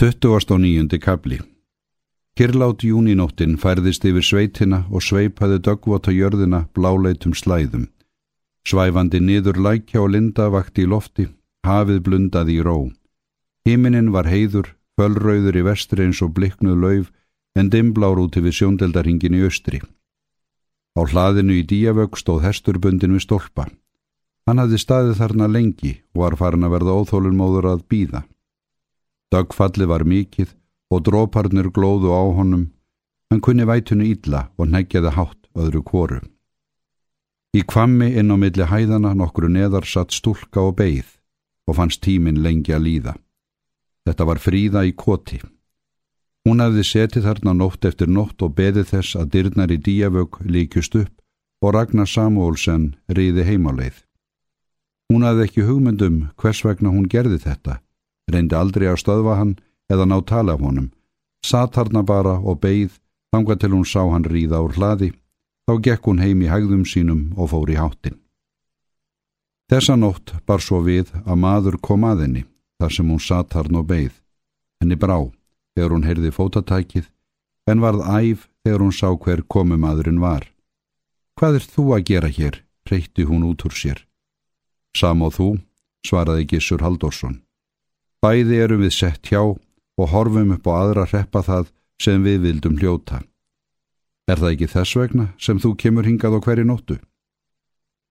29. kabli Kirlát júninóttin færðist yfir sveitina og sveipaði dögvota jörðina bláleitum slæðum. Svæfandi niður lækja og linda vakti í lofti, hafið blundaði í ró. Himinin var heiður, fölrauður í vestri eins og bliknuð lauf en dimblár úti við sjóndeldarhingin í austri. Á hlaðinu í díavögg stóð hesturbundin við stólpa. Hann hafði staðið þarna lengi og var farin að verða óþólunmóður að býða. Dögfalli var mikið og dróparnir glóðu á honum, hann kunni vætunu ítla og neggjaði hátt öðru kóru. Í kvammi inn á milli hæðana nokkru neðar satt stúlka og beigð og fannst tímin lengi að líða. Þetta var fríða í koti. Hún hefði setið þarna nótt eftir nótt og beði þess að dyrnar í díavög líkjust upp og Ragnar Samuelsen riði heimáleið. Hún hafði ekki hugmyndum hvers vegna hún gerði þetta reyndi aldrei að stöðva hann eða ná tala af honum, satt harna bara og beigð þanga til hún sá hann ríða úr hlaði, þá gekk hún heim í hægðum sínum og fór í háttin. Þessa nótt bar svo við að maður kom að henni þar sem hún satt harn og beigð. Henni brá þegar hún heyrði fótatækið en varð æf þegar hún sá hver komumadurinn var. Hvað er þú að gera hér? reytti hún út úr sér. Sam og þú, svaraði Gissur Halldórsson. Bæði erum við sett hjá og horfum upp á aðra reppa það sem við vildum hljóta. Er það ekki þess vegna sem þú kemur hingað á hverju nóttu?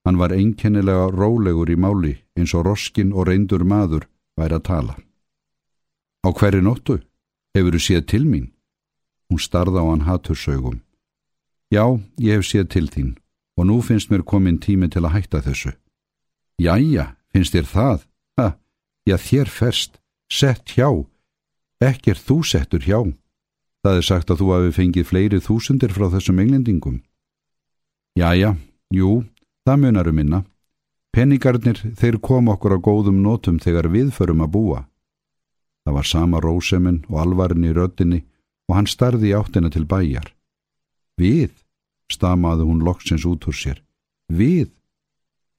Hann var einkennilega rólegur í máli eins og roskin og reyndur maður væri að tala. Á hverju nóttu? Hefur þú séð til mín? Hún starða á hann hattursaugum. Já, ég hef séð til þín og nú finnst mér komin tími til að hætta þessu. Jæja, finnst þér það? Já þér ferst. Sett hjá. Ekki er þú settur hjá. Það er sagt að þú hafi fengið fleiri þúsundir frá þessum englendingum. Jæja, jú, það munarum minna. Penningarnir þeir kom okkur á góðum nótum þegar við förum að búa. Það var sama róseminn og alvarin í röddinni og hann starði í áttina til bæjar. Við, stamaði hún loksins út úr sér. Við.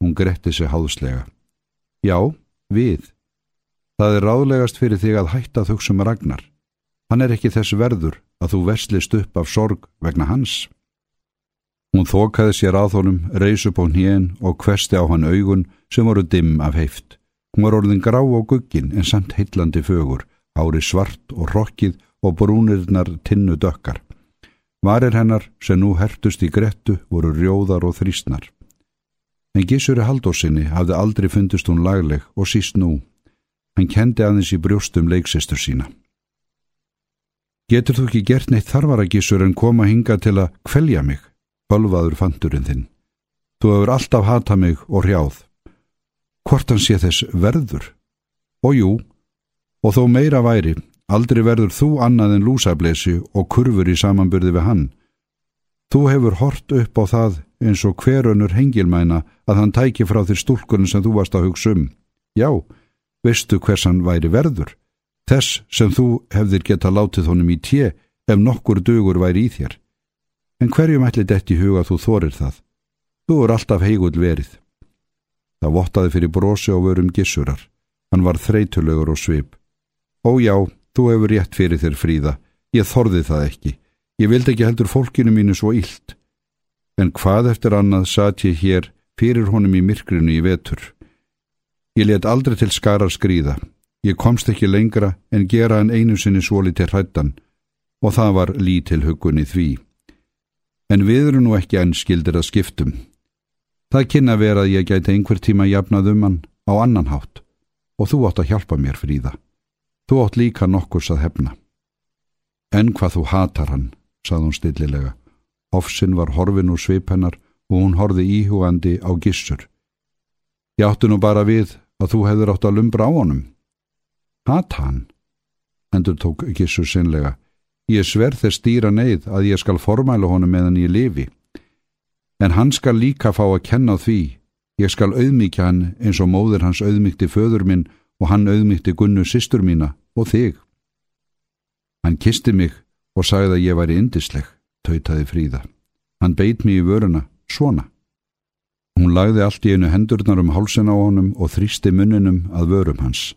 Hún gretti sig háðslega. Já, við. Það er ráðlegast fyrir þig að hætta þugsum Ragnar. Hann er ekki þess verður að þú verslist upp af sorg vegna hans. Hún þókaði sér að honum, reys upp á hnjén og kvesti á hann augun sem voru dimm af heift. Hún var orðin grá á guggin en samt heitlandi fögur, ári svart og rokkið og brúnirnar tinnu dökkar. Varir hennar sem nú hertust í grettu voru rjóðar og þrýstnar. En Gísuri Haldósinni hafði aldrei fundist hún lagleg og síst nú Hann kendi aðeins í brjóstum leiksistur sína. Getur þú ekki gert neitt þarvaragísur en koma hinga til að kvelja mig, bölvaður fandurinn þinn. Þú hefur alltaf hata mig og hrjáð. Hvort hann sé þess verður? Og jú, og þó meira væri, aldrei verður þú annað en lúsablesi og kurfur í samanbyrði við hann. Þú hefur hort upp á það eins og hverunur hengilmæna að hann tæki frá þér stúlkunum sem þú varst að hugsa um. Já, veistu hvers hann væri verður, þess sem þú hefðir geta látið honum í tje ef nokkur dugur væri í þér. En hverjum ætli detti huga þú þorir það? Þú er alltaf heigull verið. Það vottaði fyrir brosi og vörum gissurar. Hann var þreytulegur og svip. Ó já, þú hefur rétt fyrir þér fríða. Ég þorði það ekki. Ég vildi ekki heldur fólkinu mínu svo illt. En hvað eftir annað satt ég hér fyrir honum í myrkrinu í vetur. Ég let aldrei til skarar skrýða. Ég komst ekki lengra en gera hann einu sinni svoli til hrættan og það var lítil hugunni því. En við erum nú ekki enn skildir að skiptum. Það kynna vera að ég gæti einhver tíma jafnað um hann á annan hátt og þú átt að hjálpa mér fríða. Þú átt líka nokkurs að hefna. En hvað þú hatar hann, sað hún stillilega. Hofsinn var horfin úr svip hennar og hún horfi íhugandi á gissur. Ég átti nú bara við að þú hefur átt að lumbra á honum. Hat hann, endur tók Gissur sinnlega. Ég sverð þess stýra neyð að ég skal formæla honum meðan ég lifi. En hann skal líka fá að kenna því. Ég skal auðmíkja hann eins og móður hans auðmíkti föður minn og hann auðmíkti gunnu sýstur mína og þig. Hann kisti mig og sagði að ég væri indisleg, tautaði fríða. Hann beit mér í vöruna, svona. Hún lagði allt í einu hendurnar um hálsin á honum og þrýsti munninum að vörum hans.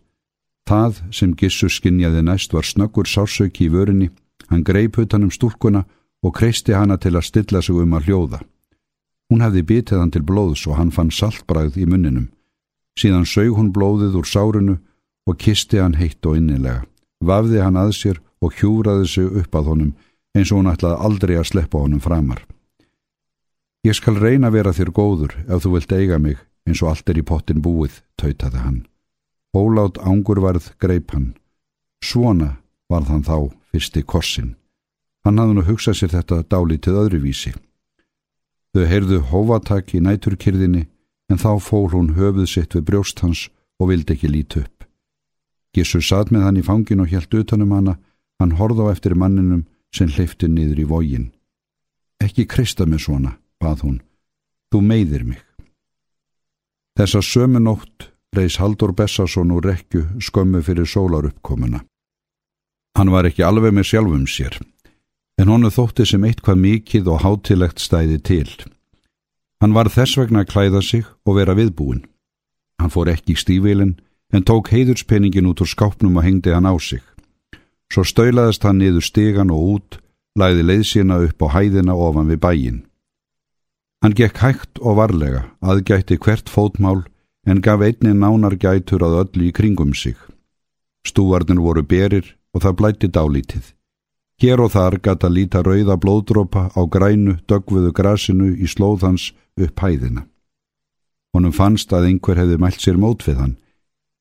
Það sem Gissur skinjaði næst var snöggur sársauki í vörinni, hann greip utan um stúlkuna og kreisti hana til að stilla sig um að hljóða. Hún hefði bitið hann til blóðs og hann fann saltbræð í munninum. Síðan sög hún blóðið úr sárunu og kisti hann heitt og innilega. Vafði hann að sér og hjúraði sig upp að honum eins og hún ætlaði aldrei að sleppa honum framar. Ég skal reyna að vera þér góður ef þú vilt eiga mig eins og allt er í pottin búið, tautaði hann. Ólátt ángurvarð greip hann. Svona var þann þá fyrsti korsin. Hann hafði nú hugsað sér þetta dálítið öðruvísi. Þau heyrðu hóvatak í næturkyrðinni en þá fól hún höfuð sitt við brjóst hans og vildi ekki líti upp. Gissur satt með hann í fangin og helt utanum hana, hann horða á eftir manninum sem hleyfti niður í vógin. Ekki krista mig svona, bað hún, þú meiðir mig. Þessa sömu nótt reys Haldur Bessason úr rekju skömmu fyrir sólaruppkomuna. Hann var ekki alveg með sjálfum sér, en honu þótti sem eitthvað mikið og hátilegt stæði til. Hann var þess vegna að klæða sig og vera viðbúin. Hann fór ekki í stífilin, en tók heiðurspenningin út úr skápnum og hengdi hann á sig. Svo stöulaðist hann niður stegan og út, lagði leiðsina upp á hæðina ofan við bæin. Hann gekk hægt og varlega, aðgætti hvert fótmál, en gaf einni nánar gætur að öllu í kringum sig. Stúvarnir voru berir og það blætti dálítið. Hér og þar gata líta rauða blóðdrópa á grænu, dögvuðu grasinu í slóðans upp hæðina. Honum fannst að einhver hefði mælt sér mót við hann,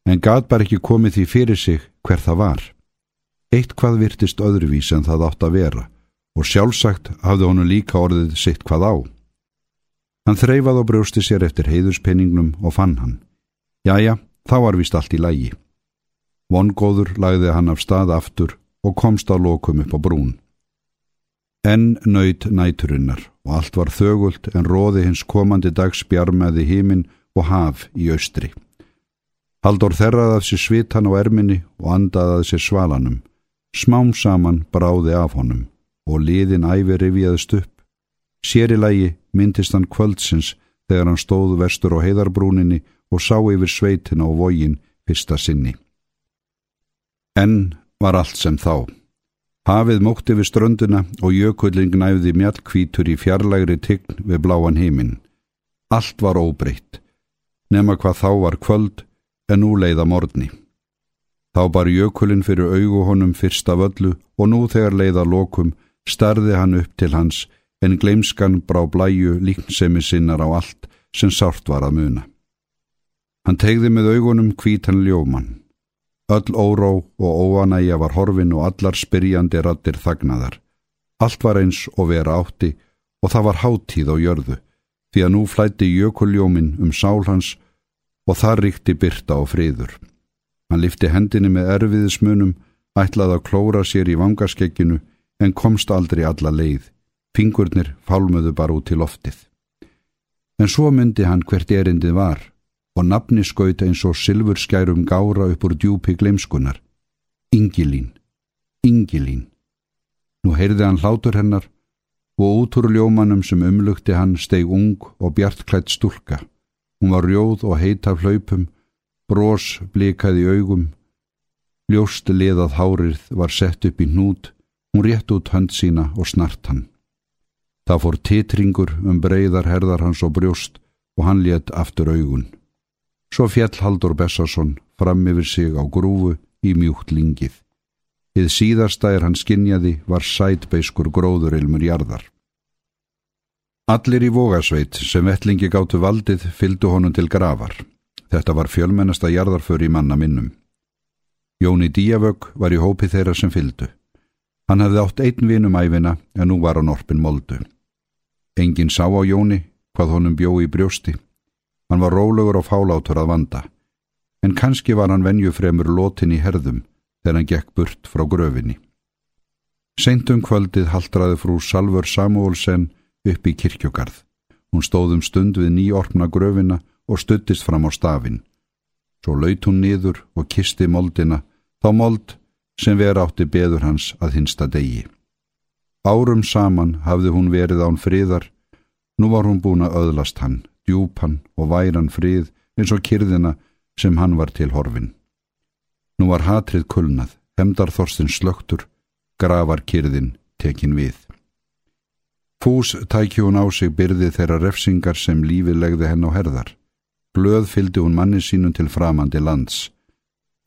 en gat bara ekki komið því fyrir sig hver það var. Eitt hvað virtist öðruvís en það átt að vera og sjálfsagt hafði honum líka orðið sitt hvað á. Hann þreifað og brjósti sér eftir heiðuspenningnum og fann hann. Jæja, þá var vist allt í lægi. Vongóður lagði hann af stað aftur og komst á lokum upp á brún. Enn nöyt næturinnar og allt var þögult en róði hins komandi dags bjarmaði hímin og haf í austri. Haldur þerraði af sér svitan á erminni og andaði að sér svalanum. Smám saman bráði af honum og liðin æfi rifiðast upp. Sérilagi myndist hann kvöldsins þegar hann stóð vestur á heiðarbrúninni og sá yfir sveitina og vógin fyrsta sinni. Enn var allt sem þá. Hafið mókti við strönduna og jökullin gnæfði mjallkvítur í fjarlægri tign við bláan heiminn. Allt var óbreytt. Nefna hvað þá var kvöld en nú leiða morgni. Þá bar jökulinn fyrir augu honum fyrst af öllu og nú þegar leiða lokum starði hann upp til hans en gleimskan brá blæju líknsemi sinnar á allt sem sárt var að muna. Hann tegði með augunum kvítan ljóman. Öll óró og óanæja var horfin og allar spyrjandi rattir þagnaðar. Allt var eins og vera átti og það var háttíð á jörðu því að nú flætti jökuljómin um sál hans og þar ríkti byrta og friður. Hann lifti hendinni með erfiðismunum, ætlaði að klóra sér í vangarskegginu en komst aldrei alla leið. Fingurnir fálmuðu bara út til loftið. En svo myndi hann hvert erindið var og nafni skauta eins og silfurskærum gára upp úr djúpi gleimskunar. Ingilín, Ingilín. Nú heyrði hann hlátur hennar og út úr ljómanum sem umlugti hann steg ung og bjartklætt stúlka. Hún var rjóð og heit af hlaupum, brós blikaði augum, ljóst liðað hárið var sett upp í hnút, hún rétt út hönd sína og snart hann. Það fór titringur um breyðar herðar hans og brjóst og hann létt aftur augun. Svo fjall Haldur Bessason fram yfir sig á grúfu í mjúkt lingið. Þið síðasta er hann skinjaði var sætbeiskur gróðurilmur jarðar. Allir í vogasveit sem vettlingi gáttu valdið fyldu honum til gravar. Þetta var fjölmennasta jarðarför í manna minnum. Jóni Díavögg var í hópi þeirra sem fyldu. Hann hefði átt einn vinum æfina en nú var hann orpin moldu. Engin sá á Jóni hvað honum bjó í brjósti. Hann var rólegur og fálátur að vanda. En kannski var hann venjufremur lotin í herðum þegar hann gekk burt frá gröfinni. Seintum kvöldið haldraði frú Salfur Samúlsen upp í kirkjögarð. Hún stóðum stund við nýorpna gröfina og stuttist fram á stafin. Svo laut hún niður og kisti moldina, þá mold sem vera átti beður hans að hinsta degi. Árum saman hafði hún verið án friðar, nú var hún búin að öðlast hann, djúpan og væran frið eins og kyrðina sem hann var til horfin. Nú var hatrið kulnað, hemdarþorstin slögtur, gravar kyrðin tekin við. Fús tæki hún á sig byrði þeirra refsingar sem lífið legði henn á herðar. Glöð fyldi hún manni sínum til framandi lands.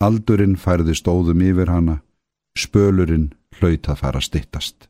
Aldurinn færði stóðum yfir hana, spölurinn hlaut að fara stittast.